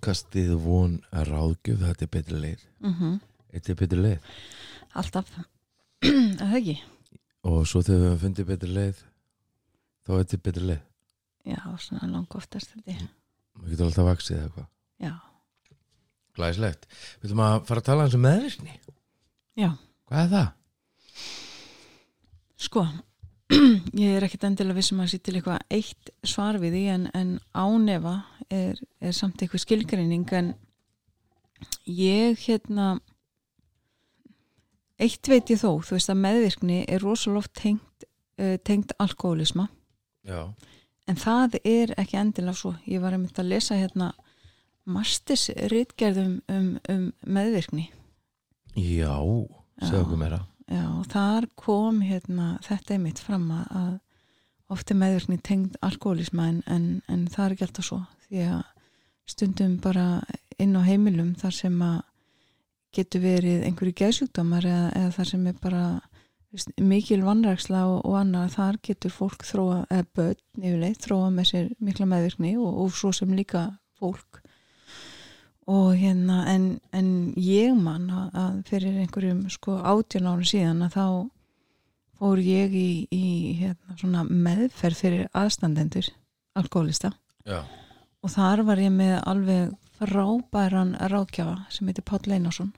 podcastið von að ráðgjöf Þetta er betri leið Mm Þetta er betri leið Alltaf. Það ekki? Og svo þegar við höfum fundið betri leið Þá er þetta betri leið Já, svona langa oftast ég. Við getum alltaf vaksið eða eitthvað Já. Glæslegt Við ætlum að fara að tala um meðvirkni Já. Hvað er það? Sko, ég er ekkit endilega vissum að sé til eitthvað eitt svar við því en, en ánefa er, er samt eitthvað skilgreining en ég hérna eitt veit ég þó, þú veist að meðvirkni er rosalega tengt, uh, tengt alkoholisma Já En það er ekki endilega svo. Ég var einmitt að lesa hérna Mastis rítgerðum um, um meðvirkni. Já, Já. okkur meira Já, þar kom hérna þetta einmitt fram að- að oft er meðvirkni tengd alkoholisma en, en, það er ekki alltaf svo. Því að stundum bara inn á heimilum þar sem að getur verið einhverju geðsjúkdómar eða, eða þar sem er bara veist, mikil vannræksla og, og annað þar getur fólk þróa, eða börn yfirleitt þróa með sér mikla meðvirkni og, og svo sem líka fólk og hérna en, en ég man að, að fyrir einhverjum sko átján árum síðan að þá fór ég í, í hérna, svona meðferð fyrir aðstandendur alkoholista. Já, og þar var ég með alveg frábæran rákjafa sem heitir Páll Einarsson.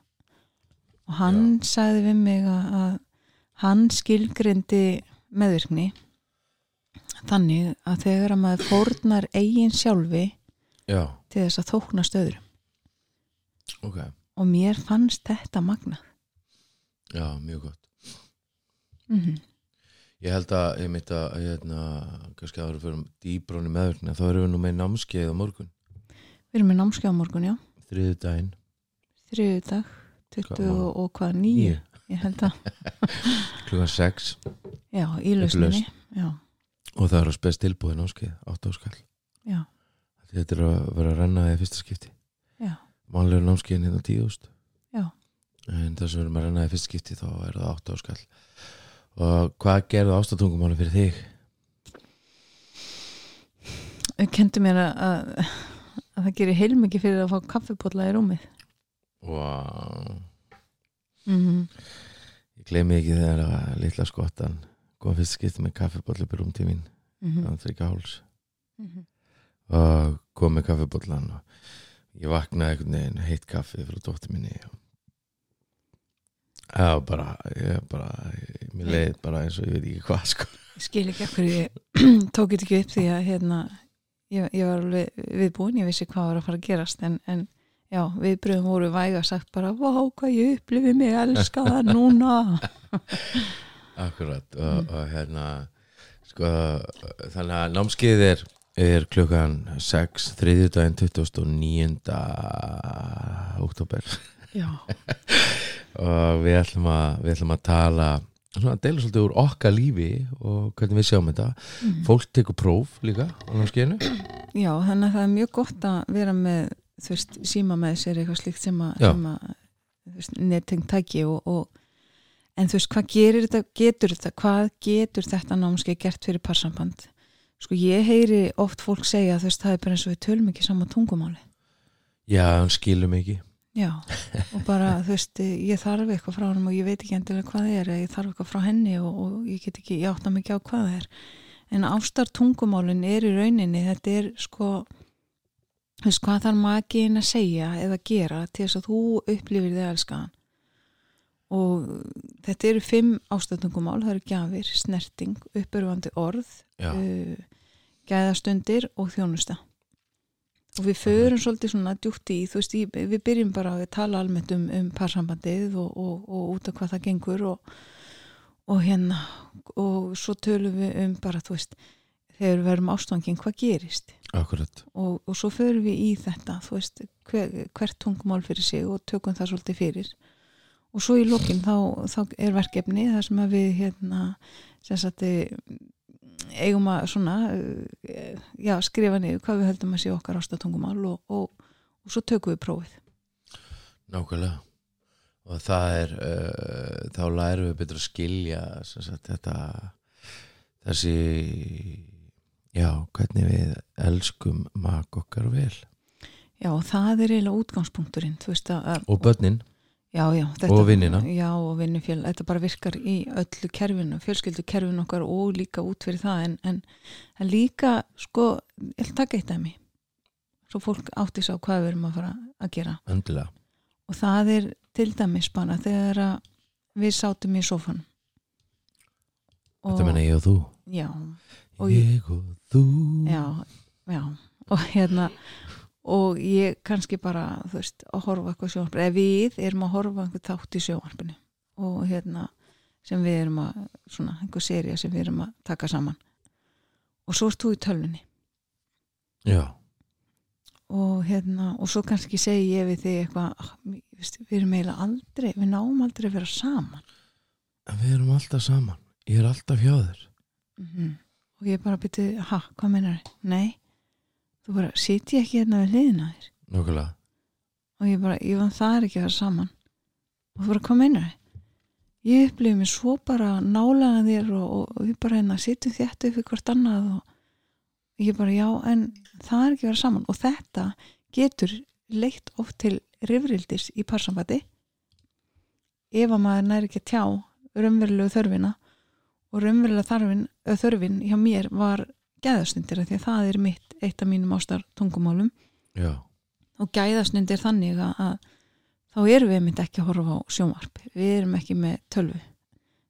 Og hann sagði við mig að, að hann skilgrindi meðvirkni þannig að þegar að maður fórnar eigin sjálfi já, til þess að þóknast öðrum ok. Og mér fannst þetta magna Já, mjög gott. Mm Ég held að ég mitt að hérna, kannski að það eru fyrir dýbrónu meðvirkni þá erum við nú með námskeið á morgun. Við erum með námskeið á morgun, já. Þriðu daginn þriðu dag, 20 Hvað má- og, hvað, nýju ég held að, klukkan 6 já, í lausninni og það er að spes tilbúið námskeið 8 áskall já, þetta er að vera að renna því fyrsta skipti já, mannlega námskeiðin hérna 10 úst já en þess að að renna því fyrsta skipti þá er það 8 áskall og hvað gerðu ástatungumáli fyrir þig? Þau kendu mér að, að, að það gerir heilmikið fyrir að fá kaffipotla í rúmið Wow. mm ég gleymi ekki þegar að litla skottan kom fyrsta skipti með kaffibóllu upp í rúmtíð mín -hmm. þannig þryggja háls Mhm. og kom með kaffibóllan og ég vaknaði einhvern veginn heitt kaffi frá dóttir minni og það var bara ég bara, ég, mér leið bara eins og ég veit ekki hvað sko. Ég skil ekki hverju ég tók ekki upp því að hérna, ég, ég var alveg viðbúin, ég vissi hvað var að fara að gerast en, en já, viðbröðum voru væga sagt bara, vá, hvað ég upplifi mig elska það núna. Akkurat og, og hérna sko þannig að námskeið er, er klukkan 6 þriðjudaginn 29. oktober Já, og við ætlum að við ætlum að tala svona að deila svolítið úr okkar lífi og hvernig við sjáum þetta. Fólk tekur próf líka á námskeiðinu. Já, þannig að það er mjög gott að vera með, þú veist, síma með sér eitthvað slíkt sem að, að nettengt tæki og, og en þú veist, hvað gerir þetta, getur þetta hvað getur þetta námskeið gert fyrir parsamband? Sko, ég heyri oft fólk segja, veist, það er bara eins og við tölum ekki saman tungumáli. Já, hann skilum ekki. Já, og bara, þú veist, ég þarf eitthvað frá hann og ég veit ekki endilega hvað það er ég þarf eitthvað frá henni og, og ég get ekki, ég átta ekki á hvað það er. En ástar tungumálin er í rauninni, þetta er sko þú veist, hvað þarf makiðin að segja eða gera til þess að þú upplifir þig elskaðan og þetta eru fimm ástatungumál, það eru gjafir, snerting, uppörfandi orð uh, gæðastundir og þjónusta. Og við förum svolítið svona djúpt í, þú veist, í, við byrjum bara að tala almennt um, um parsambandið og, og, og út af hvað það gengur og, og hérna og svo tölum við um bara, þú veist þegar við verum ástofangin, hvað gerist? Akkurat. Og, og svo förum við í þetta þú veist, hver, hvert tungumál fyrir sig og tökum það svolítið fyrir. Og svo í lokin þá, þá er verkefni þar sem að við hérna sem sagt eigum að svona eh, já, skrifa niður hvað við höldum að sé okkar ástatungumál og, og, og svo tökum við prófið. Nákvæmlega. Og það er uh, þá lærum við betur að skilja sagt, þetta þessi já, hvernig við elskum mak okkar vel. Já, það er eiginlega útgangspunkturinn veist að og börnin, já, já, Og vinnina. já, og vinnufél, þetta bara virkar í öllu kerfinu, fjölskyldu kerfinu okkar og líka út fyrir það en, en, en líka, sko, taka eitt dæmi. Svo fólk átti sá hvað við erum að fara að gera. Öndilega og það er til dæmis bara þegar við sátum í sófan þetta menna ég og þú. Já, Og ég og þú. Já, já. Og hérna og ég kannski bara, þú veist að horfa eitthvað sjónvarpinu, eða við erum að horfa einhver þátt í sjónvarpinu. Og hérna sem við erum að svona einhver serið sem við erum að taka saman. Og svo þú í tölvunni. Já, og hérna, og svo kannski segi ég við þig eitthvað, "Ah, við erum eiginlega aldrei, við náum aldrei að vera saman. En við erum alltaf saman. Ég er alltaf hjá þér. Mm og ég bara byrti, ha, hvað meinar þið? Nei, þú bara, sit ég ekki hérna við hliðina þér? Nokkulega, og ég bara, ég vann það er ekki að vera saman. Og þú bara, hvað meinar þið? Ég upplifði mig svo bara nálega þér og, og, og við bara hérna sittum þétt upp við hvort annað og ég bara, já, en það er ekki að vera saman. Og þetta getur leitt oft til rifrildis í parsambati ef að maður næri ekki að tjá raunverulegu þörfina og raunverulega þarfin, ö, þörfin hjá mér var gæðastundir því að það er mitt eitt af mínum ástar tungumálum. Já, og gæðastundir þannig að, að þá erum við mynd ekki að horfa á sjónvarp. Við erum ekki með tölvu.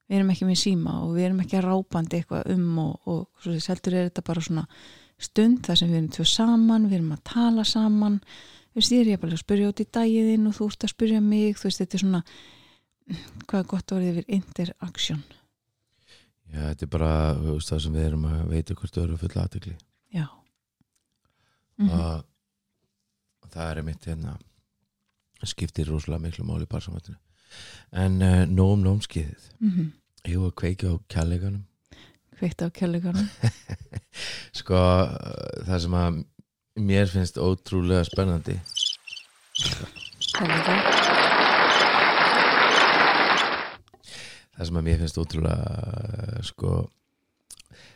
Við erum ekki með síma og við erum ekki að rápandi eitthvað um og, og heldur er þetta bara svona stund þar sem við erum tvö saman, við erum að tala saman. Þú veist, ég er bara að spyrja út í daginn og þú ert að spyrja mig, þú veist, þetta er svona hvað er gott orðið yfir interaction já, þetta er bara veist, það sem við erum að veita hvort þau eru fulla aðtekli já. Mm og það er einmitt hérna skiptir rosalega miklu máli í barsamvættinu en uh, nóum nómskiðið -hmm. ég var að kveikja á kærleikanum. Kveikt á kjærleikanum sko, það sem að mér finnst ótrúlega spennandi kjærleika það sem að mér finnst ótrúlega uh, sko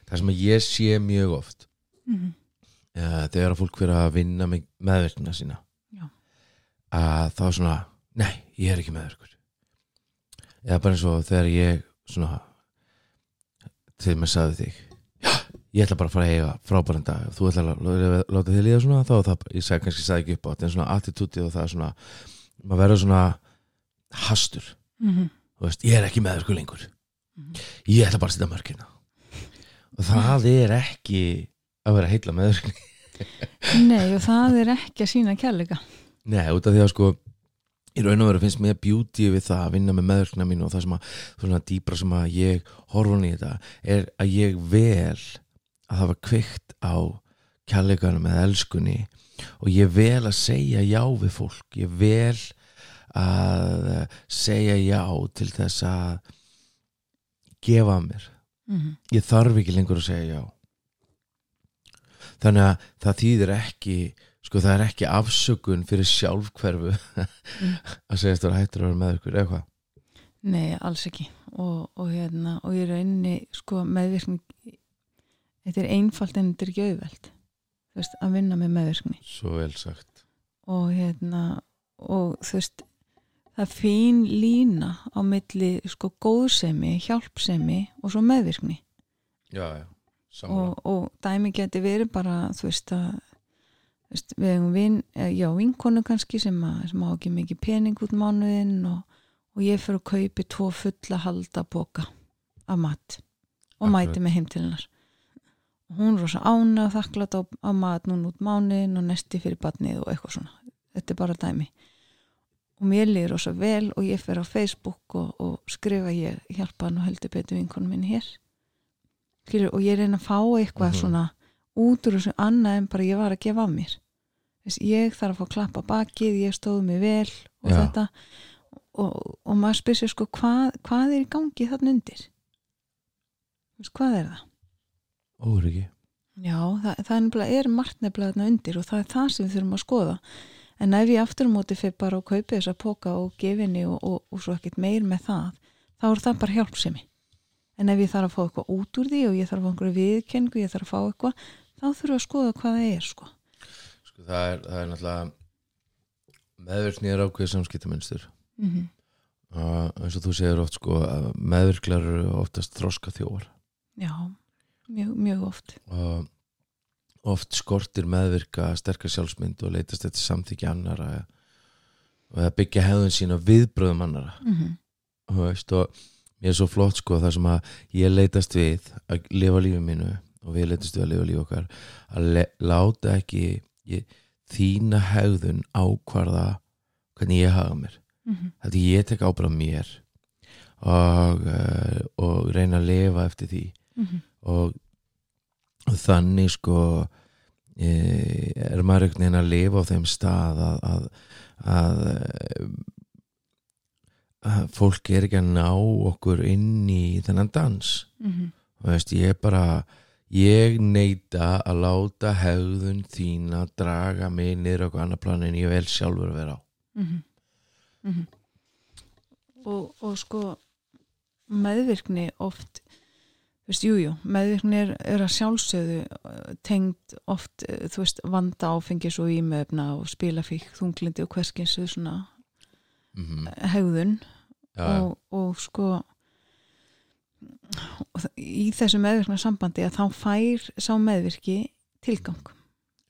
það sem að ég sé mjög oft mm uh, þegar að fólk fyrir að vinna með meðverkna sína Já. að þá svona nei, ég er ekki meðverkur eða bara eins og þegar ég svona þegar maður sagði þig já, ég ætla bara að fara að eiga frábæran dag þú ætla að lá- láta þig líða svona þá það, ég sagði kannski sagði ekki upp á þetta en svona attitúti og það er svona maður verður svona hastur -hmm. Veist, ég er ekki meðverkur lengur. Mhm. ég ætla bara að setja mörkina og það er ekki að vera heilla meðverkni Nei, og það er ekki að sína kjærleika Nei, út af því að sko í raun og veru finnst mér beauty við það að vinna með meðverkna mín og það sem að svona dýbra sem að ég horfa hann í þetta er að ég vel að hafa kveikt á kærleikanum eða elskunni og ég vel að segja já við fólk. Ég vel að segja já til þess að gefa mér. Mm -hmm. ég þarf ekki lengur að segja já. Þannig að það þýðir ekki sko það er ekki afsökun fyrir sjálfhverfu að segja þetta hættur að vera með ykkur eða hvað? Nei, alls ekki. Og, og hérna, og ég er einni sko meðvirkni þetta er einfalt en þetta er ekki auðvelt þú veist, að vinna með meðvirkni. Svo vel sagt. Og hérna og þú veist það er fín lína á milli sko góðsemi, hjálpsemi og svo meðvirkni. Já, já, og, og dæmi geti verið bara þú veist að við hefum vin, eh, já, vinkonu kannski sem, að, sem á ekki mikið pening út mánuðinn og, og ég fyrir að kaupi tvo fulla halda boka af mat og Akkurat. mæti með heim til hennar. Og hún er rosa ána og þakklátt á, á mat núna út mánuðinn og nesti fyrir badnið og eitthvað svona. Þetta er bara dæmi og mér líður rosa vel og ég fer á Facebook og, og skrifa ég hjálpa hann og heldur betur vinkonu minn hér Skilur, og ég reyna að fá eitthvað Mhm. svona út úr þessu annað en bara ég var að gefa af mér Þess, ég þarf að fá að klappa bakið ég stóð mig vel og Já. þetta og, og maður spyr sér sko hvað, hvað er í gangi þarna undir Þess, hvað er það? óryggi Já, það, það er, er margt nefnilega þarna undir og það er það sem við þurfum að skoða en ef ég aftur á móti fyrir bara að kaupa þessa póka og gefinni og, og, og svo ekkert meir með það þá er það bara hjálpsemi en ef ég þarf að fá eitthvað út úr því og ég þarf að fá einhverju viðkenningu, ég þarf að fá eitthvað þá þurfum við að skoða hvað það er sko. sko, það, er, það er náttúrulega meðvirkni er ákveð samskiptamönstur mm -hmm. og eins og þú segir oft sko eru oftast þroska þjóar Já, mjög, mjög oft og oft skortir meðvirka sterkar sjálfsmynd og leitast þetta samþykja annara og að byggja hefðun sína viðbröðum annara mm -hmm. og veist og mér er svo flott sko það sem að ég leitast við að lifa lífið mínu og við leitast við að lifa lífið okkar að láta ekki ég, þína hefðun ákvarða hvernig ég hafa mér Mm -hmm. þetta ég tek ábráð mér og, uh, og reyna að lifa eftir því Mm -hmm. og, og þannig sko e, er maður einhvern veginn að lifa á þeim stað að, að, að, að fólk er ekki að ná okkur inn í þennan dans Mm -hmm. veist ég er bara ég neita að láta hefðun þína draga mig niður okkur annar plan en ég vel sjálfur að vera á Mm -hmm. og, og sko meðvirkni oft veist, jújú, meðvirkni er, er að sjálfsögðu uh, tengd oft, uh, þú veist, vanda áfengis og ímöfna og spilafík þunglindi og hverskins svona mm -hmm. hegðun. Já, og, og sko og í þessu meðvirkna sambandi að þá fær sá meðvirki tilgang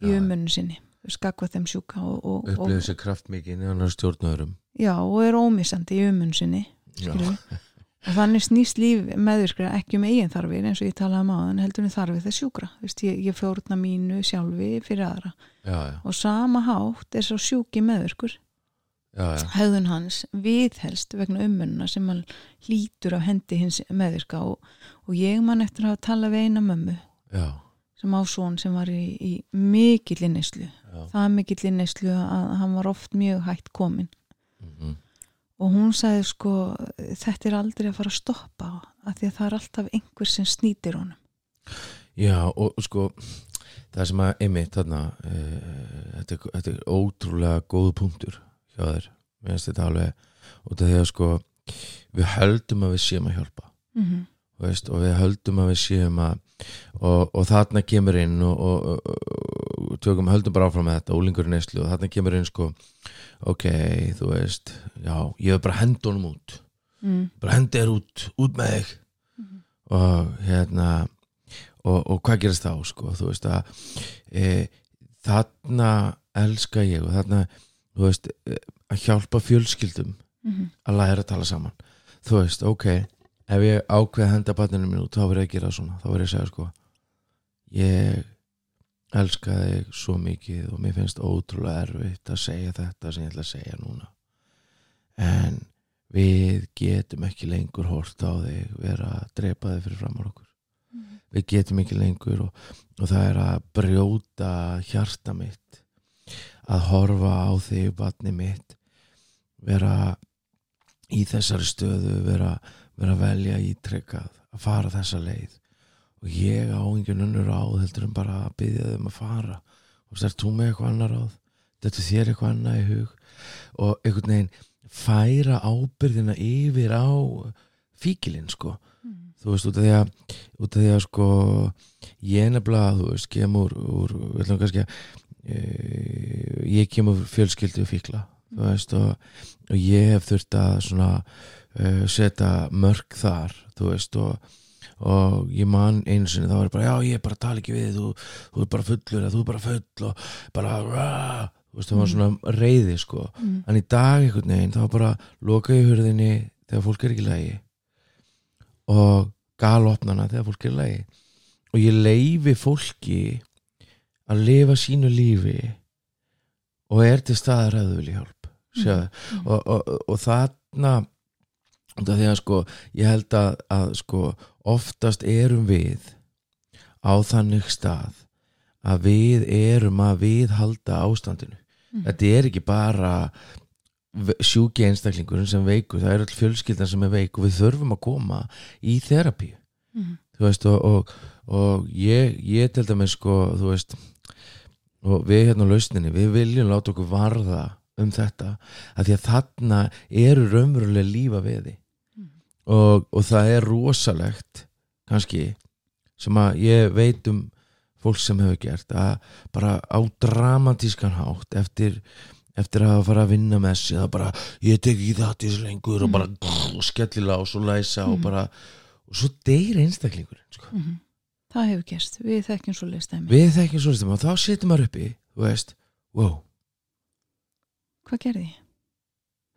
í Já. umönnu sinni skakvað þeim sjúka og, og, upplifið sér kraft mikið neðan stjórnöðurum já, og er ómissandi í umönnu sinni skilur og þannig snýst líf meðvirkra ekki um eigin þarfir eins og ég talaði um áðan heldur en þarfir þess sjúkra. Vist, ég, ég fórna mínu sjálfi fyrir aðra. Já, já, og sama hátt er svo sjúki meðvirkur. Höfðun hans viðhelst vegna umönnuna sem hann hlýtur af hendi hins meðvirka og, og ég man eftir að tala við eina mömmu já, sem á svon sem var í, í mikill inneslu það mikill inneslu að hann var oft mjög hægt komin Mm og hún sagði sko þetta er aldrei að fara að stoppa af því að það er alltaf einhver sem snýtir honum. Já, og og sko það sem að einmitt þarna e, þetta, er, þetta er ótrúlega góð punktur hjá þér. Alveg út af því að sko við höldum að við séum að hjálpa. Mm -hmm. veist, og við höldum að við séum að og, og þarna kemur inn og, og, og, og tökum, höldum bara áfram með þetta úlingur í neyslu og þarna kemur inn sko ok, þú veist já, ég hef bara hendunum út mm. bara hendi þér út, út með þig Mhm. og hérna og, og hvað gerist þá sko, þú veist að e, þarna elska ég og þarna þú veist, e, að hjálpa fjölskyldum Mm að læra að tala saman þú veist, ok, ef ég ákveð henda barninu mín út, þá verð ég að gera svona þá verð ég að segja sko ég elska þig svo mikið og mér finnst ótrúlega erfitt að segja þetta sem ég ætla að segja núna. En við getum ekki lengur hort á þig vera að drepa þig fyrir framar okkur. Við getum ekki lengur og, og það er að brjóta hjarta mitt að horfa á þig barni mitt vera í þessari stöðu vera, vera velja ítrekkað að fara þessa leið og ég á engin önnur ráð heldur en bara að byggja þeim að fara. Og þess þú með eitthvað annar ráð? Þetta þér eitthvað annað í hug? Og einhvern veginn færa ábyrðina yfir á fíkilinn sko. -hmm. þú veist, út af því að af því að sko ég nefnilega, þú veist, kemur úr, við ætlum kannski að e, ég kemur fjölskyldu fíkla, þú veist og, og ég hef þurft að svona uh, setja mörg þar þú veist og og ég man einu sinni þá ég bara já ég er bara tala ekki við þú, þú er bara fullur eða þú er bara full og bara rah, veist það var svona reyði sko. Mm. en í dag einhvern veginn þá bara loka ég hurðinni þegar fólk er ekki í lagi. Og galopnana þegar fólk er í lagi. Og ég leifi fólki að lifa sínu lífi og er til staðar að þau vilja hjálp Sjáðu, Mm. og, og, og þarna af því að sko ég held að, að sko oftast erum við á þannig stað að við erum að viðhalda ástandinu Mhm. þetta er ekki bara sjúki einstaklingurinn sem veikur það er all fjölskyldan sem er veik og við þurfum að koma í þerapíu Mhm. þú veist og, og, og ég, ég til dæmis sko þú veist og við hérna á lausninni, við viljum láta okkur varða um þetta að því að þarna eru raunverulega lífa við því. Og, og það er rosalegt kannski sem að ég veit um fólk sem hefur gert að bara á dramatískan hátt eftir, eftir að fara að vinna með sig það bara, ég tek ekki það til lengur og bara og skellila og svo læsa og Mhm. bara, og svo deyr einstaklingur sko. Mhm. það hefur gerst, við þekkjum svo leistæmi við þekkjum svo listum og þá setur maður uppi þú veist, wow, hvað gerði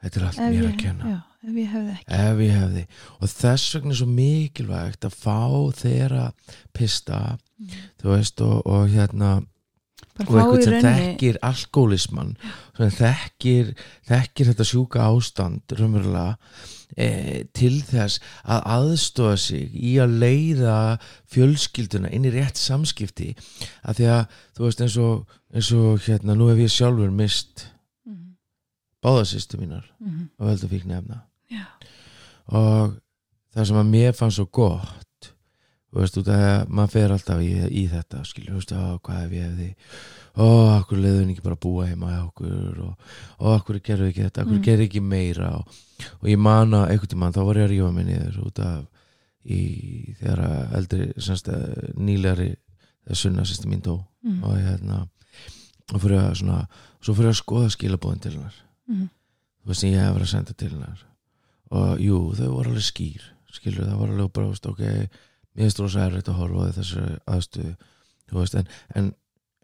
þetta er allt Ef mér ég- að kenna. já, ef ég hefði ekki ef ég hefði og þess vegna er svo mikilvægt að fá þeirra pista Mhm. þú veist og, og hérna bara og eitthvað sem rauninni þekkir alkoholismann sem þekkir, þekkir þetta sjúka ástand raunverulega e, til þess að aðstofa sig í að leiða fjölskylduna inn í rétt samskipti að því að þú veist eins og, eins og hérna nú hef ég sjálfur mist Mhm. báðasýstu mínar Mhm. á veldu fíknefna já, og það sem að mér fannst svo gott þú veist, út að maður fer alltaf í, í þetta, skilur, þú veist, á, hvað ef ég hefði ó, akkur leiðun ekki bara að búa heima hjá okkur og, og akkur gerðu ekki þetta, akkur Mm. mm. gerðu ekki meira og, og ég man að einhvern tímann þá var ég að rífa mig niður út af í þegar að eldri semst, nýlegari þegar sunna sérstu mín dó Mhm. og ég hérna og fyrir að svona, svo fyrir að skoða skilabóðin til hennar Mhm. þú veist sem ég hef verið að senda til hennar og jú, þau voru alveg skýr skilur, það var alveg bara, þú ok mér finnst rosa erfitt að horfa á þessu aðstöðu þú veist, en, en,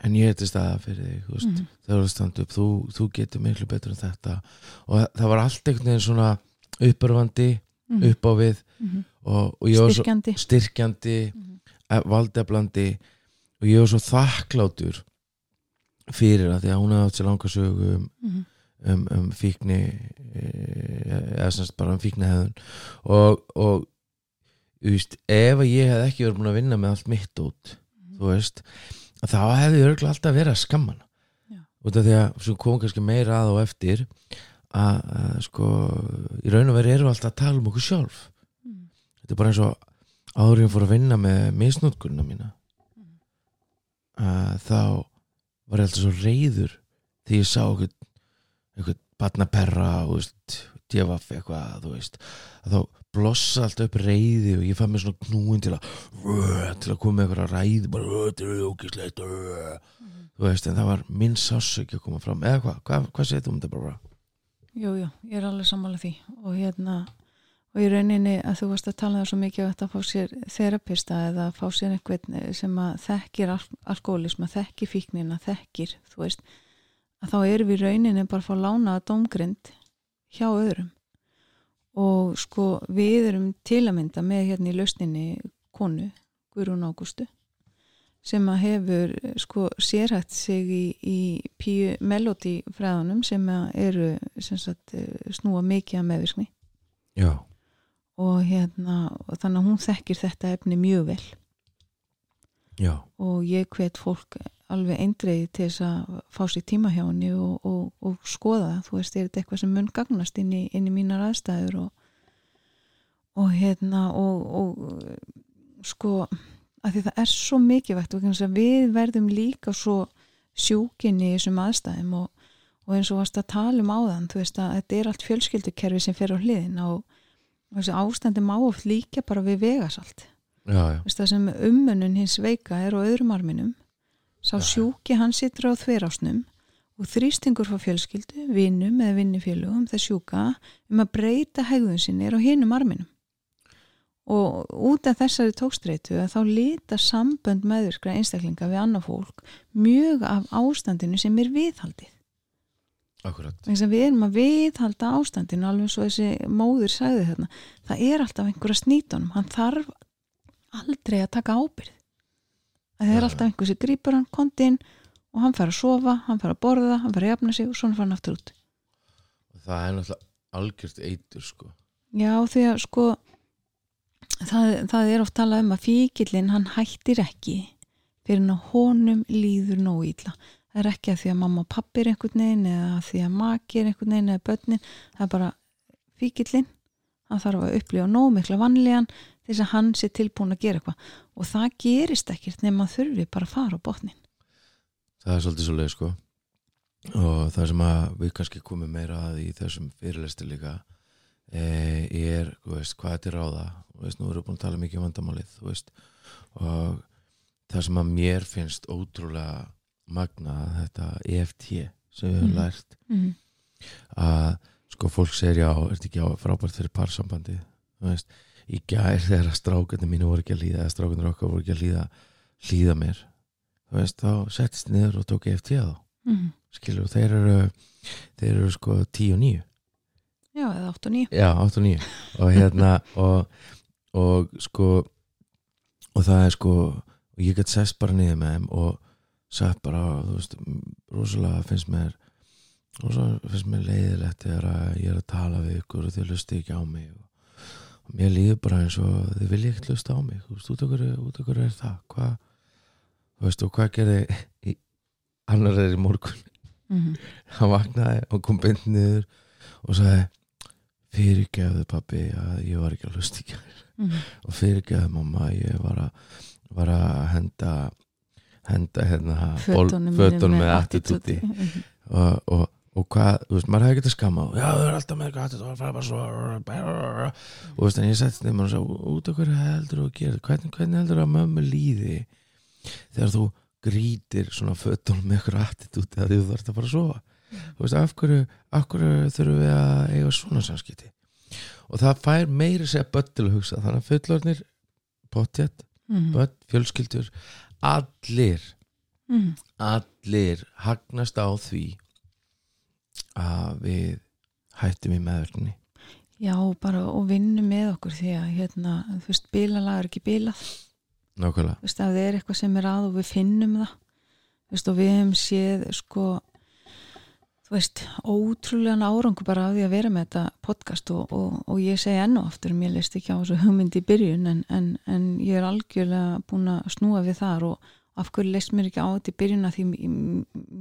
en ég til staða fyrir þig, þú veist Mhm. þegar þú stand upp, þú, þú getur miklu betur en þetta og það, það var allt einhvern veginn svona uppörfandi, Mhm. upp á við Mhm. og, og ég var svo styrkjandi styrkjandi Mhm. valdeflandi og ég var svo þakklátur fyrir það því að hún hafði átt sér langa sögu um, Mhm. um, um fíkni eða semst bara um fíkni hefðun og, og þú veist, ef ég hef ekki verið búin að vinna með allt mitt út Mhm. þú veist, þá hefði ég örgulega alltaf verið að skamma hana. Út af því að svo kom kannski meira að og eftir að, að sko í raun og veri erum við alltaf að tala um okkur sjálf. Mhm. þetta er bara eins og áður en ég fór að vinna með misnótkunna mína að þá var ég alltaf svo reyður þegar ég sá einhvern barnaperra djefaf eitthvað þá blossa alltaf upp reyði og ég fann mér svona knúin til að til að koma eitthvað ræði bara, "Ö, þetta er ógislegt þú veist, en það var minn sásöki að koma fram. Eða hvað, hvað, hvað segir þú um þetta bara Jú, jú, ég er alveg sammála því. Og hérna og í rauninni að þú varst að tala um það svo mikið að fá sér þerapista eða fá sér einhvern sem að þekkir al alkoholism, að þekkir fíknina þekkir, þú veist að þá erum við rauninni bara að fá lána að domgrind hjá öðrum. Og sko við erum til að mynda með hérna í lausninni konu, Guðrún Ágústu sem að hefur sko sérhætt sig í, í píu melodi fræðunum sem að eru sem sagt, eh, snúa mikið að meðvirkni. Já, og hérna og þannig að hún þekkir þetta efni mjög vel. Já, og ég hvet fólk alveg eindreiði til þess að fá sér tíma hjá henni og, og, og skoða, þú veist, er þetta eitthvað sem mun gagnast inn í, inn í mínar aðstæður og, og hérna og, og sko að því það er svo mikilvægt og að við verðum líka svo sjúkin í þessum aðstæðum og, og eins og varst að tala um áðan þú veist að þetta er allt fjölskyldukerfi sem fer á hliðin og, og þessi ástandi má oft líka bara við vegasalt. Já, já, Veist, það sem umönnun hins veika er á öðrum arminum sá sjúki hann situr á þverásnum og þrýstingur frá fjölskyldu, vinnum eða vinnifélugum þess sjúka um að breyta hegðun sinni er á hinum arminum. Og út af þessari tókstreitu að þá lita sambönd meðvirkra einstaklinga við annað fólk mjög af ástandinu sem er viðhaldið. Akkurat. Við erum að viðhalda ástandinu alveg svo þessi móður sagði þarna það er alltaf einhver að snýta honum hann þarf aldrei að taka ábyrð það er alltaf einhver sem grýpur hann kontinn og hann fær að sofa, hann fær að borða hann fær að jafna sig og svona fær hann aftur út. Það er náttúrulega algjört eitur sko. Já því að sko það, það er oft talað um að fíkillin hann hættir ekki fyrir hann að honum líður nóg ítla það er ekki að því að mamma og pappi er einhvern veginn eða að því að maki er einhvern veginn eða börnin, það er bara fíkillin, hann þarf að upplifa nóg mikla vanlíðan þess að hann sé tilbúin að gera eitthvað. Og það gerist ekkert nema þurfi bara að fara á botnin það er svolítið svo leið sko. Og það sem að við kannski komum meira að í þessum fyrirlesti líka e, er, þú veist, hvað þetta er ráða. Þú veist, nú erum við búin að tala mikið um vandamálið þú veist, og það sem að mér finnst ótrúlega magna þetta EFT sem við höfum Mhm. lært mm. að sko fólk segir já, er þetta ekki á frábært fyrir parsambandi þú veist, í gær þegar að strákunni mínu voru ekki að líða eða strákunni okkar voru ekki að líða líða mér, þú veist, þá settist niður og tók EFT að þá. Mm. skilur, þeir eru þeir eru sko 10 og 9 já, eða 8 og 9 já, 8 og 9 og hérna og, og sko og það er sko og ég gætt sest bara niður með þeim og sagt bara, þú veist rosalega finnst mér rosalega finnst mér leiðilegt þegar ég er að tala við ykkur og þið lusti ekki á mig og mér líður bara eins og þið vilja ekkert lusta á mig, þú veist, út okkur, út okkur er það, hvað þú veist, og hvað gerði annar er í morgun? Mm. hann vaknaði og kom beint niður og sagði fyrirgefðu pappi að ég var ekki að hlusta ekki Mm. og fyrirgefðu mamma að ég var að, var að henda henda hérna fötunum með attitúti. Og, og, og hvað, þú veist, maður hefði getað skama já, þau eru alltaf með attitúti og fara bara svo og þú veist, en ég settist nefnir og sagði, út af hverju heldur þú að gera hvernig, hvernig heldur að mömmu líði þegar þú grítir svona fötunum með eitthvað attitúti að þú þarfst að fara að sofa? Þú veist, af hverju, af hverju þurfum við að eiga svona samskipti? Og það fær meiri segja börn til að hugsa þannig að fullornir potjett, Mhm. börn, fjölskyldur allir, Mhm. allir hagnast á því að við hættum í meðverkni já, bara og vinnu með okkur því að hérna, þú veist, bílalag er ekki bílað nákvæmlega, þú veist, ef það er eitthvað sem er að og við finnum það þú veist, og við hefum séð sko þú veist, ótrúlegan árangur bara af því að vera með þetta podcast og, og, og ég segi enn og aftur, mér leist ekki á þessu hugmyndi í byrjun en, en, en ég er algjörlega búin að snúa við þar og af hverju leist mér ekki á þetta í byrjun að því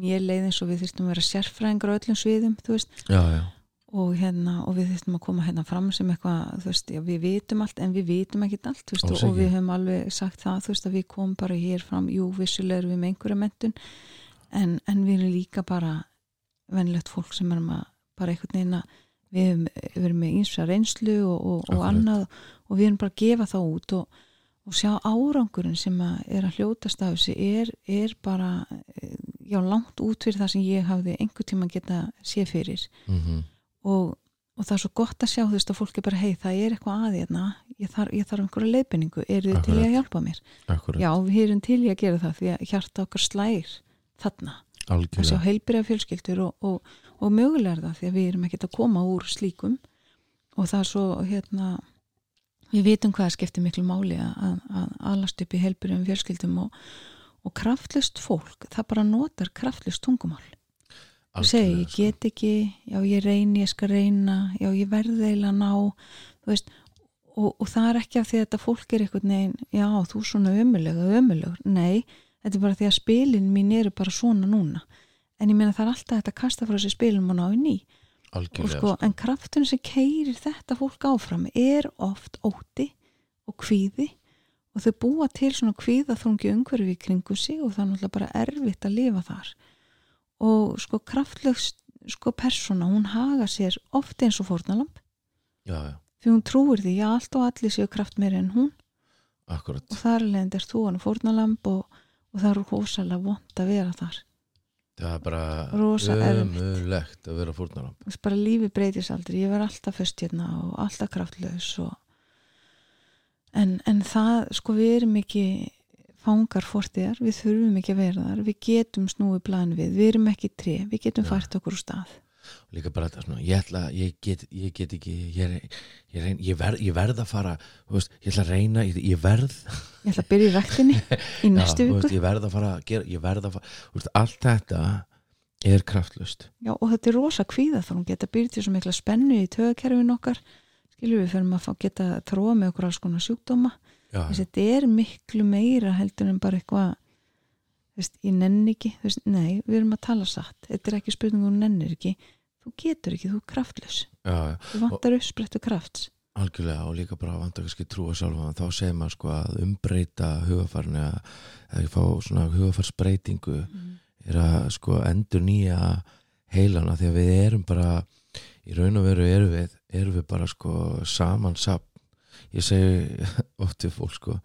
mér leið eins og við þyrstum að vera sérfræðingar á öllum sviðum, já, já, og, hérna, og við þurftum að koma hérna fram sem eitthvað, þú veist, já, við vitum allt en við vitum ekkit allt, þú veist, og, og við höfum alveg sagt það, þú veist, að við komum bara hér fram, jú, vissulega erum við með einhverja mentun en, en við erum líka bara venlegt fólk sem erum að bara einhvern veginn að við erum, við erum með reynslu og, og, og Akkurat. annað og við erum bara að gefa það út og, og sjá árangurinn sem að er að hljótast af þessu er, er bara eh, já, langt út fyrir það sem ég hafði einhver tíma geta sé fyrir. Mm og, og það er svo gott að sjá þú veist að fólk er bara, hei það er eitthvað að hérna. Ég þarf, ég þarf einhverja leiðbendingu, eru þið til að hjálpa mér? akkurat, Já, við erum til að gera það því að hjarta okkar slægir þarna, að sjá heilbyrja fjölskyldur og, og, og mögulega er það því að við erum ekkert að koma úr slíkum. Og það er svo hérna við vitum hvað skiptir miklu máli að, að, alast upp í heilbyrjum fjölskyldum og, og kraftlust fólk það bara notar kraftlust tungumál. Þú segir, ég Algjörlega, sko. get ekki, já ég reyni, ég skal reyna, já ég verði að ná, veist, og, og það er ekki af því að þetta fólk er einhvern veginn, já þú er svona ömulega, ömulegur, nei, þetta er bara því að spilin mín eru bara svona núna, en ég meina það er alltaf þetta að kasta frá sér spilin og ná í. ný, og sko, en kraftun sem keirir þetta fólk áfram er oft óti og kvíði og þau búa til svona kvíðaþrungi umhverfi í kringu sig og það er náttúrulega bara erfitt að lifa þar. Og sko kraftleg sko persóna, hún haga sér oft eins og já, því hún trúir því að allt og allir séu kraft meiri en hún. Akkurat. Og þar leðend er þú hann fórnalamb og, og það eru hósalega vond að vera þar það er bara ömulegt að vera fórnalamb bara lífi breytis aldrei, ég verð alltaf föst hérna og alltaf kraftlaus og... en, en það sko við erum ekki fangar fortiðar, við þurfum ekki að vera þar. Við getum snúið plan við, við erum ekki tré, við getum Já. fært okkur úr stað líka bara þetta svona, ég ætla, ég get, ég get ekki ég, er- ég, reyn, ég, verð, ég verð að fara veist, ég ætla að reyna, ég, ég verð. Ég ætla að byrja í ræktinni í næstu viku. ég verð að fara að gera, ég verð að fara veist, allt þetta er kraftlust. Já, og þetta er rosa kvíða þá hún geta byrjað til svo mikla spennu í tögakerfin okkar. Skilur við fyrir að fá, geta þróa með okkur alls konar sjúkdóma. Þess að þetta er miklu meira heldur en bara eitthvað þú veist, ég nenni ekki þú veist, nei, við erum að tala satt. Þetta er ekki spurning um nennir ekki þú getur ekki, þú er kraftlös. Já, já, þú vantar uppsprettu krafts. Algjörlega og líka bara vant að kannski trúa sjálfa þá segir maður sko að umbreyta hugafarni að eða fá svona hugafarsbreytingu er að sko endur nýja heilana því að við erum bara í raun og veru erum við, erum við bara sko samansapn ég segi oft við fólk sko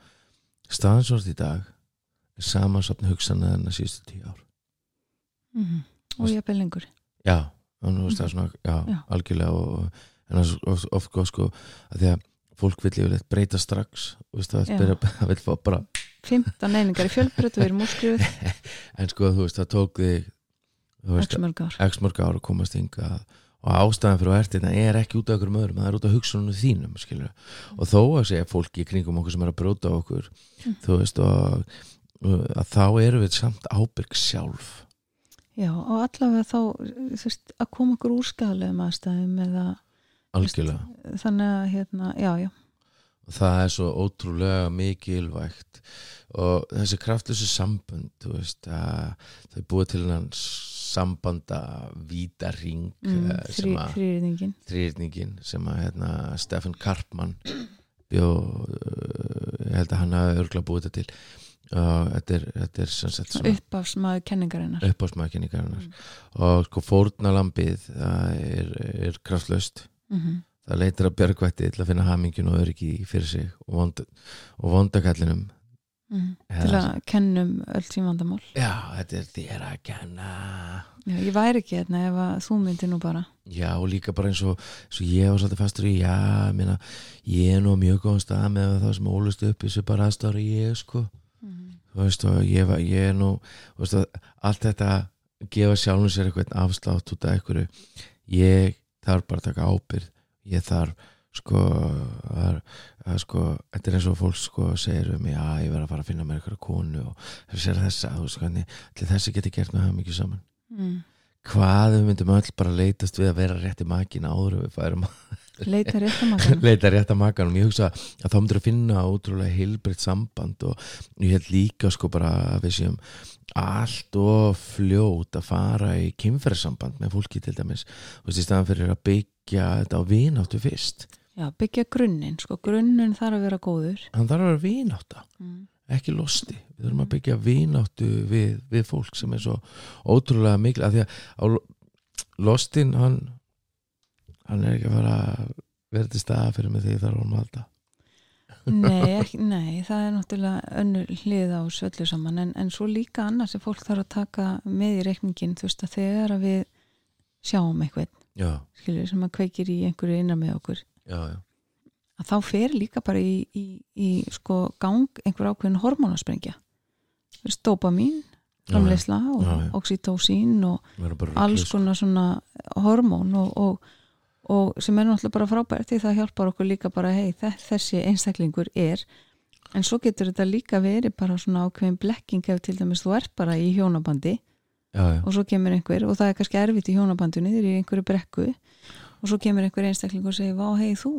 staðansvort í dag er samansapn hugsana en að síðustu tíu ár. Mm og ég er lengur. Já, nú veist það svona já, Já. algjörlega og, en það er oft, oft góð sko að því að fólk vil yfirleitt breyta strax veist vil, það vil fá bara 15 einingar í fjölbreytt og við erum úrskrifuð en sko þú veist það tók þig mörg ár x mörg ára að komast hingað og ástæðan fyrir að erti þetta er ekki út af okkur öðrum, það er út af hugsunum þínum skilur. og þó að segja fólki í kringum okkur sem er að bróta okkur Mm. þú veist og, að þá erum við samt ábyrg sjálf Já, og allavega þá þú veist, að koma okkur úr skadalegum aðstæðum eða algjörlega. þannig að hérna, já, já. Það er svo ótrúlega mikilvægt og þessi kraftlösu sambund þú veist að þau búið til hann sambanda vítaring mm, eh, sem að þrýrningin þrýrningin sem að hérna, Stefan Karpmann bjó uh, ég held að hann hafi örgla búið þetta til þetta er, þetta er sagt svona uppafsmaður kenningarinnar. Uppásmaðurkenningarinnar og sko fórnalambið er, er kraftlöst mm það leitir að björgvætti til að finna hamingin og öryggi fyrir sig og, vond, og vondakallinum. Mm. Til að kennum öll sín vandamál. Já, þetta er þér að kenna. Já, ég væri ekki hérna ef þú myndir nú bara. Já, og líka bara eins og, eins og ég var svolítið fastur í, já, meina ég er nú mjög góðan stað með það sem ólust upp þessu bara aðstára ég, sko. mm. Þú veist og ég, ég er nú veist allt þetta gefa sjálfum sér eitthvað afslátt út af einhverju. Ég þarf bara að taka ábyrð ég þarf sko að, að sko, þetta er eins og fólk sko segir um mig, já ég verð að fara að finna mér eitthvað konu og hvernig allir þessi geti gert með það mikið saman. Mm. Hvað við myndum öll bara leitast við að vera rétt í makin áður við færum að leita rétt að makan leita rétt að makanum. Ég hugsa að þá myndir að finna ótrúlega heilbreytt samband og ég held líka sko bara að við séum allt og fljót að fara í kynferðsamband með fólki til dæmis. Veist í staðan fyrir að byggja þetta á vináttu fyrst. Já, byggja grunninn, sko, grunninn þarf að vera góður. Hann þarf að vera vinátta mm. Ekki losti, við þurfum að byggja vináttu við, við fólk sem er svo ótrúlega mikil að því að lostin hann hann er ekki að fara að vera til staða fyrir mig því þarf hann að halda. Nei, ekki, nei, það er náttúrulega önnur hlið á svöllu saman en, en svo líka annars sem fólk þarf að taka með í reikningin, þú veist að þegar að við sjáum eitthvað skilur, sem að kveikir í einhverju innan með okkur. Já, já að þá fer líka bara í, í, í sko gang einhver ákveðin hormónasprengja. Dopamin framleysla og Já, já. oxytocin og alls rugluð, konar svona hormón og, og, og sem er náttúrulega bara frábært því það hjálpar okkur líka bara hei þessi einstaklingur er. En svo getur þetta líka verið bara svona ákveðin blekking ef til dæmis þú ert bara í hjónabandi já, og svo kemur einhver og það er kannski erfitt í hjónabandunni þeir eru í einhverju brekku og svo kemur einhver einstakling og segir, vá, hei þú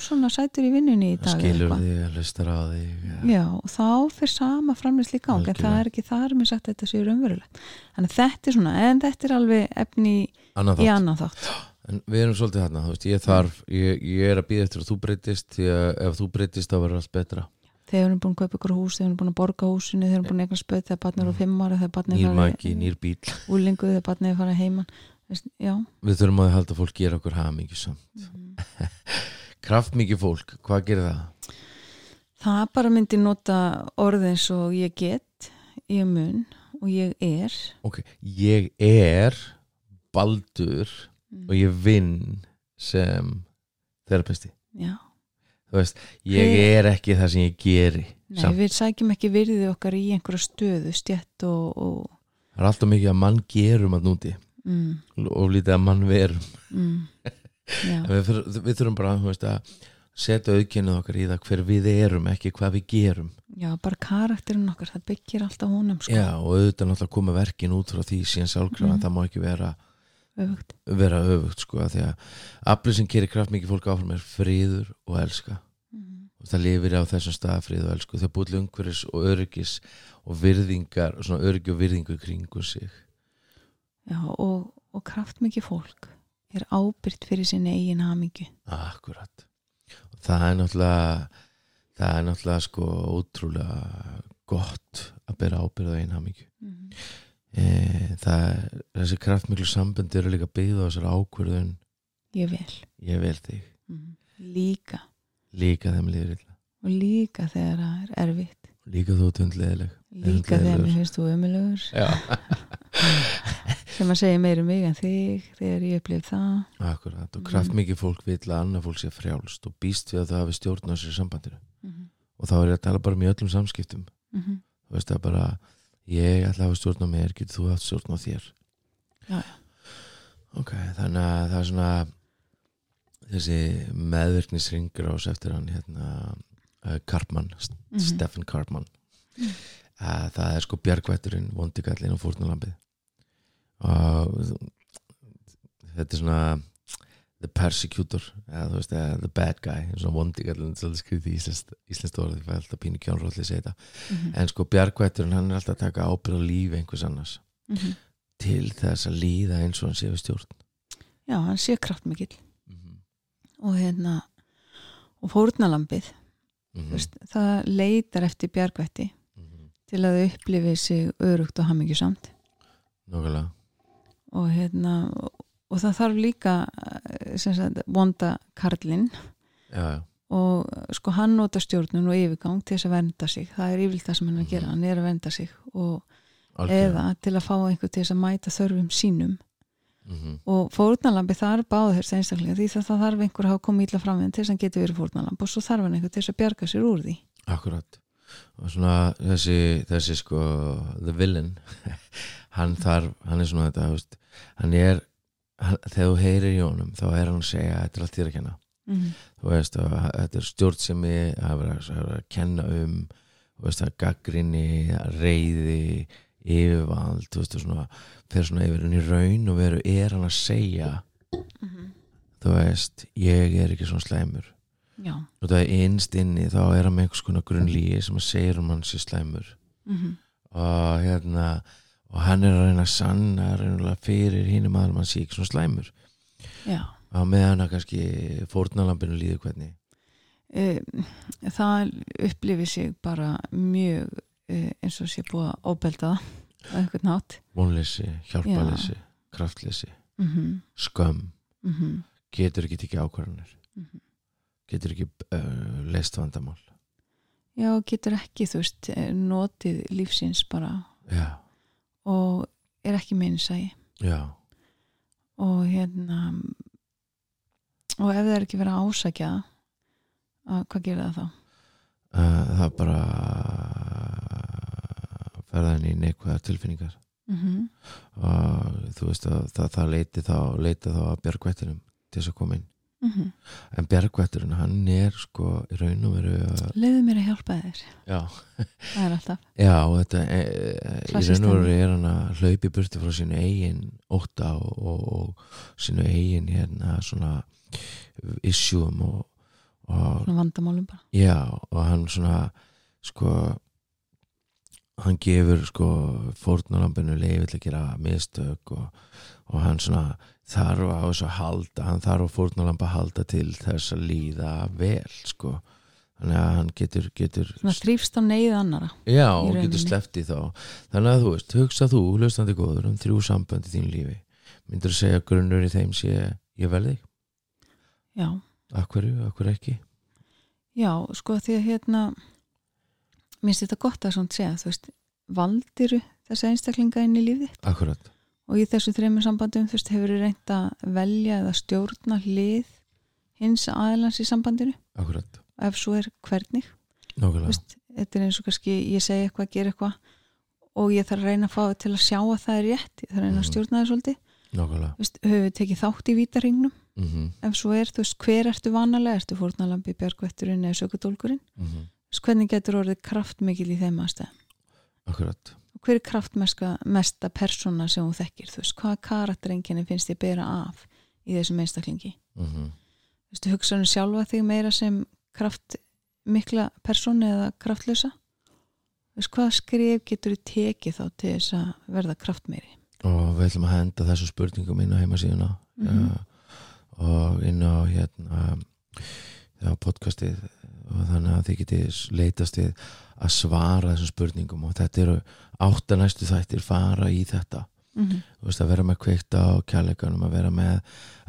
svona sætur í vinnunni í dag skilur eitthvað." þig, hlustar á þig já. Já, og þá fyrir sama framleysli í gang en það er ekki þar með sagt að þetta séu raunverulegt. Þannig þetta er svona, en þetta er alveg efni í, Annað í annan þátt. En við erum svolítið þarna þú veist, ég þarf, ég, ég er að býða eftir að þú breytist ef þú breytist þá verður allt betra. Þegar við erum búin að kaupa ykkur hús, þegar við erum búin að borga húsinu þegar við erum búin að eigna spöð þegar barnið er á fimm ára þegar er nýr bíl úlingu þegar við þurfum að halda fólk gera okkur hamingjusam kraftmikið fólk, hvað gerir það? það bara myndi nota orð eins og ég get ég mun og ég er ok, ég er baldur Mm. og ég vinn sem þerapisti já, þú veist, ég Hver- er ekki það sem ég geri nei, samt. við sækjum ekki virðið okkar í einhverja stöðu, stjett og, og það er alltaf mikið að mann gerum að núti mm, og lítið að mann verum mm, við, við þurfum bara veist, að setja auðkennið okkar í það hver við erum, ekki hvað við gerum. Já, bara karakterinn okkar það byggir alltaf honum sko, Já, og auðvitað náttúrulega koma verkin út frá því síðan sjálfkrafa, Mhm. það má ekki vera öfugt. vera öfugt sko, því að aflið sem gerir kraftmikið fólk áfram er friður og elska. Mm, og það lifir á þessum stað frið og elsku. Þau búið umhverfis og öryggis og virðingar, og svona öryggi og virðingu kringu sig. Já, og, og kraftmikið fólk er ábyrgt fyrir sinni eigin hamingju. Akkurat. Það er náttúrulega það er náttúrulega sko ótrúlega gott að bera ábyrða einhamingju mm, e, það er, þessi kraftmiklu sambönd eru líka byggð á þessar ákvörðun. Ég vel. Ég vel þig. Mm. líka. Líka þeim liður illa. Og líka þegar það er erfitt. Líka þú tundleðileg líka þegar mér finnst þú ömulegur já, sem að segja meira um mig en þig þegar ég upplif það. Akkurat og Mhm. kraftmikið fólk vil að annað fólk sé frjálst og býst við að það hafi stjórn á sér sambandinu. Mm -hmm. og þá er ég að tala bara um í öllum samskiptum. Mm þú veist það bara ég ætla að hafa stjórn á mér, getur þú haft stjórn á þér? Já, ok, þannig að það er svona þessi meðvirknisringur ás eftir hann hérna uh, Karpmann, mm Mhm. Stefan Karpmann. Að það er sko bjargvætturinn vondikallin og fórnulambið og þetta er svona the persecutor eða þú veist, the bad guy og vondikallin, svolítið skrifið í íslenskt íslenskt orðið, það er alltaf pínu kjánrótli segja þetta. Mhm. en sko bjargvætturinn hann er alltaf að taka ábyrð á lífi einhvers annars. Mhm. til þess að líða eins og hann sé við stjórn. Já, hann sé kraftmikill. Mm og hérna og fórnalambið, -hmm. þú veist, það leitar eftir bjargvætti mm til að upplifi sig örugt og hammingjusamt Nógulega og hérna og, það þarf líka eh, sagt, vonda karlinn. Og sko hann nota stjórnun og yfirgang til þess að vernda sig. Það er yfirlega það sem hann er að gera, hann er að vernda sig og algjörlega. eða til að fá einhver til þess að mæta þörfum sínum. Mm og fórnalambi það er þess einstaklega því það, þarf einhver að hafa komið illa fram til þess að hann geti verið fórnalamb og svo þarf hann einhver til þess að bjarga sér úr því. Akkurat og svona þessi, þessi sko the villain hann þarf, hann er svona þetta veist, hann er, hann, þegar þú heyrir í honum þá er hann að segja, þetta er allt þér að kenna. Mm -hmm. þú veist, og þetta er stjórnsemi að vera að, að kenna um þú veist, að gaggrinni reyði, yfirvald þú veist, og svona, fyrir svona yfir hann í raun og veru, er hann að segja þú veist, ég er ekki svona slæmur Já. Og það er innst inni þá er hann með einhvers konar grunnlíi sem að segja um hann sé slæmur. Mm -hmm. og hérna og hann er að reyna að sanna reynulega fyrir hínum aðal mann sé ekki svona slæmur. Já. Á meðan að kannski fórnalampinu líður hvernig. Það upplifi sig bara mjög eins og sé búið að óbelda á einhvern nátt vonleysi, hjálpaleysi, kraftleysi mm -hmm. skömm, Mm getur ekki tekið ákvarðanir. Mhm. Getur ekki uh, leist vandamál. Já, getur ekki, þú veist, eh, notið lífsins bara. Já, og er ekki minnsægi já, og hérna og ef það er ekki verið að ásækja hvað gerir það þá? uh, það bara ferðan í neikvæðar tilfinningar. Mm -hmm. og þú veist að það, það leiti þá leita þá að bjargvættinum til þess að koma inn Mm en bjargvætturinn hann er sko í raun og veru að Leðu mér að hjálpa þér, já, það er alltaf. Já þetta e, e, í raun og veru er hann að hlaupi burti frá sínu eigin ótta og, og, og sínu eigin hérna svona issueum og, og svona vandamálum bara. Já og hann svona sko hann gefur sko fórnarlambinu leiði til að gera mistök og, og hann svona þarf á þessu að halda hann þarf á fórnarlamba að halda til þess að líða vel sko. Þannig að hann getur, getur svona þrýfst á neyð annara já, og getur rauninni. sleppt í þá. Þannig að þú veist, hugsa þú, hlustandi góður um þrjú sambönd í þín lífi. Myndur þú segja að grunnur í þeim sé ég vel þig, Já, akkurju, akkur ekki? Já, sko því að hérna minnst þetta gott að svona segja, þú veist valdiru þessa einstaklinga inn í lífið akkurat, og í þessu þreymur sambandum þú veist hefur reynt að velja eða stjórna hlið hins aðilans í sambandinu? Akkurat. Ef svo er hvernig? Veist, þetta er eins og kannski ég segi eitthvað, gera eitthvað og ég þarf að reyna að fá til að sjá að það er rétt. Ég þarf að reyna að Mhm. stjórna það svolítið. Veist, höfum við tekið þátt í vítaringnum? Mm ef svo er, þú veist, hver ertu vanalega? Ertu fórnalambi, björgvetturinn eða sökudólkurinn -hmm. Þú hvernig getur orðið kraftmikil í þeim aðstæðum? Akkurat. Hver er kraftmesta mesta persóna sem hún þekkir, þú veist, hvaða karakterenginni finnst þið bera af í þessum einstaklingi? Mm -hmm. Þú veist, hugsaðu sjálfa þig meira sem kraftmikla persónu eða kraftlösa Þú veist, hvaða skrif getur þið tekið þá til þess að verða kraftmeiri? Og við ætlum að henda þessum spurningum inn á heimasíðuna Mhm. uh, og inn á hérna podcastið þannig að þið getið leitast við að svara þessum spurningum. Og þetta eru átta næstu þættir fara í þetta. Mhm, þú veist að vera með kveikta á kærleikanum að vera með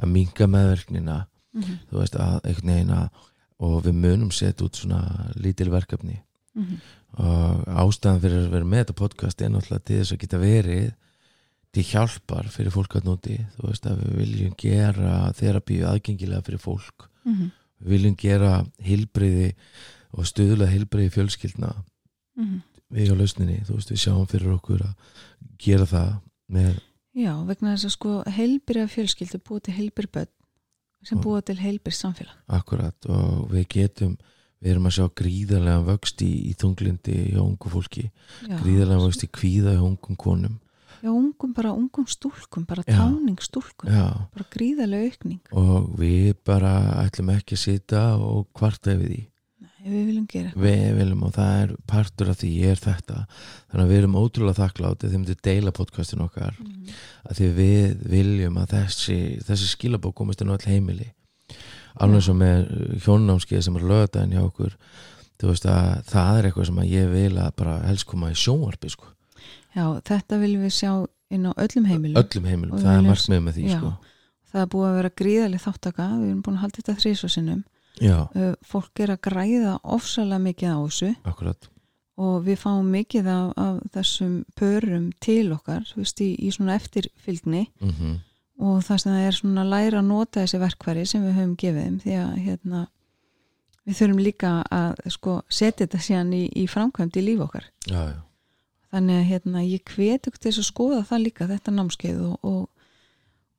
að minga meðverknina mhm, þú veist að einhvern veginn að og við munum setja út svona lítil verkefni. Mhm. og ástæðan fyrir að vera með þetta podcast er náttúrulega til þess að geta verið til hjálpar fyrir fólk að núti þú veist að við viljum gera þerapíu aðgengilega fyrir fólk. Mhm, við viljum gera hilbriði og stuðla hilbriði fjölskyldna mhm. við á lausninni, þú veist við sjáum fyrir okkur að gera það með Já, vegna þess að sko heilbyrja fjölskyldu búið til heilbyr börn sem búið til heilbyr samfélag. Akkurat og við getum við erum að sjá gríðarlega vöxt í, í þunglindi hjá ungu fólki. Já, gríðarlega vöxt í kvíða hjá ungum konum já ungum bara ungum stúlkum bara Já. táning stúlkum já, bara gríðarlega aukning og við bara ætlum ekki að sita og kvarta yfir því Nei, við viljum gera við viljum og það er partur af því er þetta þannig að við erum ótrúlega þakklátt þeim til deila podcastin okkar Mhm. að því við viljum að þessi, þessi skilabók komist inn á all heimili alveg Já. svo með hjónnámskeið sem er lögðaðin hjá okkur þú veist að það er eitthvað sem að ég vil að bara helst koma í sjónvarpi sko. Já, þetta viljum við sjá inn á öllum heimilum. Öllum heimilum, það er viljum- markmið með því Já. sko. það er búið að vera gríðarlega þáttaka við erum búin að halda þetta þrísvarsinnum já, fólk er að græða ofsalega mikið á þessu. Akkurat. Og við fáum mikið af, af þessum pörum til okkar þú veist, í, í svona eftirfylgni. Mm og það sem það er svona að læra að nota þessi verkværi sem við höfum gefið þeim því að hérna við þurfum líka að sko setja þetta síðan í, í framkvæmd í líf okkar. Já, já, þannig að hérna ég hveti til þess að skoða það líka þetta námskeið og, og,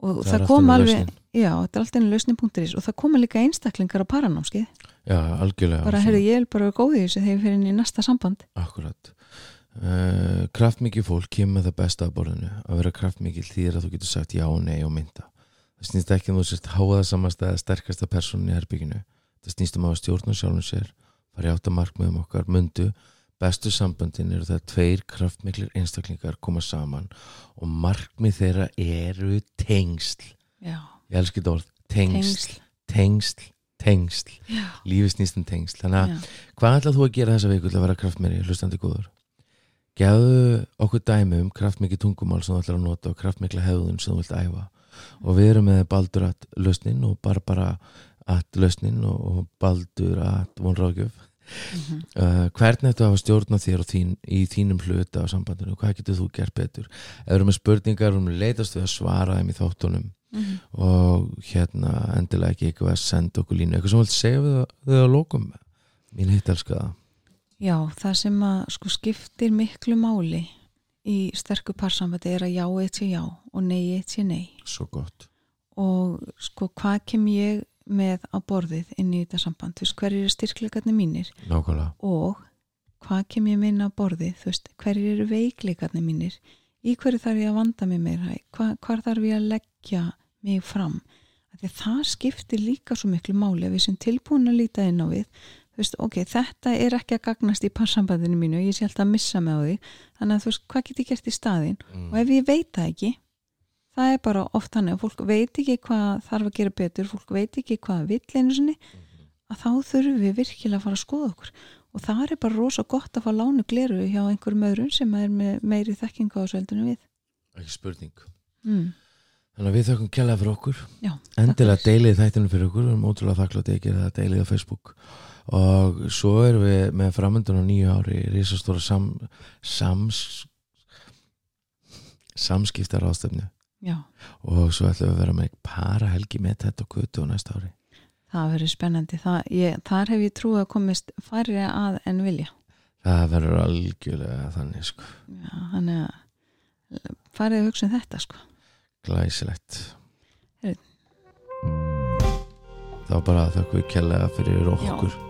og Það það, kom alveg já, þetta er alltaf einu lausni.is og það koma líka einstaklingar á paranámskeið já, algjörlega bara, heyrðu, ég er bara góð í þessu þegar ég fyrir inn í næsta samband. Akkurat. Uh, Kraftmikið fólk kemur það besta að borðinu að vera kraftmikið þýðir að þú getur sagt já og nei og mynda. Það snýst ekki um þú sért háða samasta eða sterkasta personin í herbygginu það snýst um að hafa stjórn og sjálfum sér fara í átt að markmiðum okkar myndu bestu samböndin eru það tveir kraftmiklir einstaklingar koma saman og markmið þeirra eru tengsl. Já, ég elski þetta orð, tengsl, tengsl. Tengsl, tengsl. Já, lífið snýst um tengsl. Þannig að já, Hvað ætlað þú að gera þessa viku til að vera kraftmeri, hlustandi góður? Gæðu okkur dæmi um kraftmikið tungumál sem þú ætlar að nota og kraftmikla hefðun sem þú vilt æfa. Og við erum með Baldur at lausnin og Barbara at lausnin og Baldur at vonráðgjöf mhm, uh, hvernig að hafa stjórn á þér og þín, í þínum hluta á sambandinu? Hvað getur þú gert betur? Ef þú erum með spurningar, við erum leitast við að svara þeim í þáttunum mhm. og hérna endilega ekki eitthvað að senda okkur línu. Eitthvað sem þú vilt segja við þau að lókum mín hitt elska það Já, það sem að sko skiptir miklu máli í sterku parsambandi er að já eitt sé já og nei eitt sé nei. Svo gott. og sko hvað kem ég með á borðið inn í þetta samband, þú veist hverjir eru styrkleikarnir mínir? Nákvæmlega. og hvað kem ég minna á borðið, þú veist hverjir eru veikleikarnir mínir? Í hverju þarf ég að vanda mig meira? Hva, hvar þarf ég að leggja mig fram? Því að það skiptir líka svo miklu máli að við sem tilbúin að líta inn á við veist, ok, þetta er ekki að gagnast í parsambandinu mínu, ég sé alltaf að missa mig á því. Þannig að þú veist, hvað get ég gert í staðin Mm. og ef ég veit það ekki það er bara oft þannig að fólk veit ekki hvað þarf að gera betur, fólk veit ekki hvað vill einu sinni, að þá þurfum við virkilega að fara að skoða okkur og það er bara rosa gott að fá lánu gleru hjá einhverjum öðrum sem er með meiri þekkinga á sveldinu við Ekki spurning. mm. Þannig að við þökkum kjærlega fyrir okkur. Já, Endilega deilið þættinu fyrir okkur. Við erum ótrúlega þakklátt að gera það deilið á Facebook. Og svo erum við með framöndun á nýju ári risastóra sam, sams, samskiptar ástöfnu. Já, Og svo ætlum við að vera með para helgi með þetta og kutu á næsta ári. það verður spennandi það, ég, þar hef ég trúið að komist færri að en vilja Það verður algjörlega þannig sko. Já, þannig að farið að hugsa um þetta sko Glæsilegt. Heyrðu. Þá bara þökkum við kjærlega fyrir okkur. Já.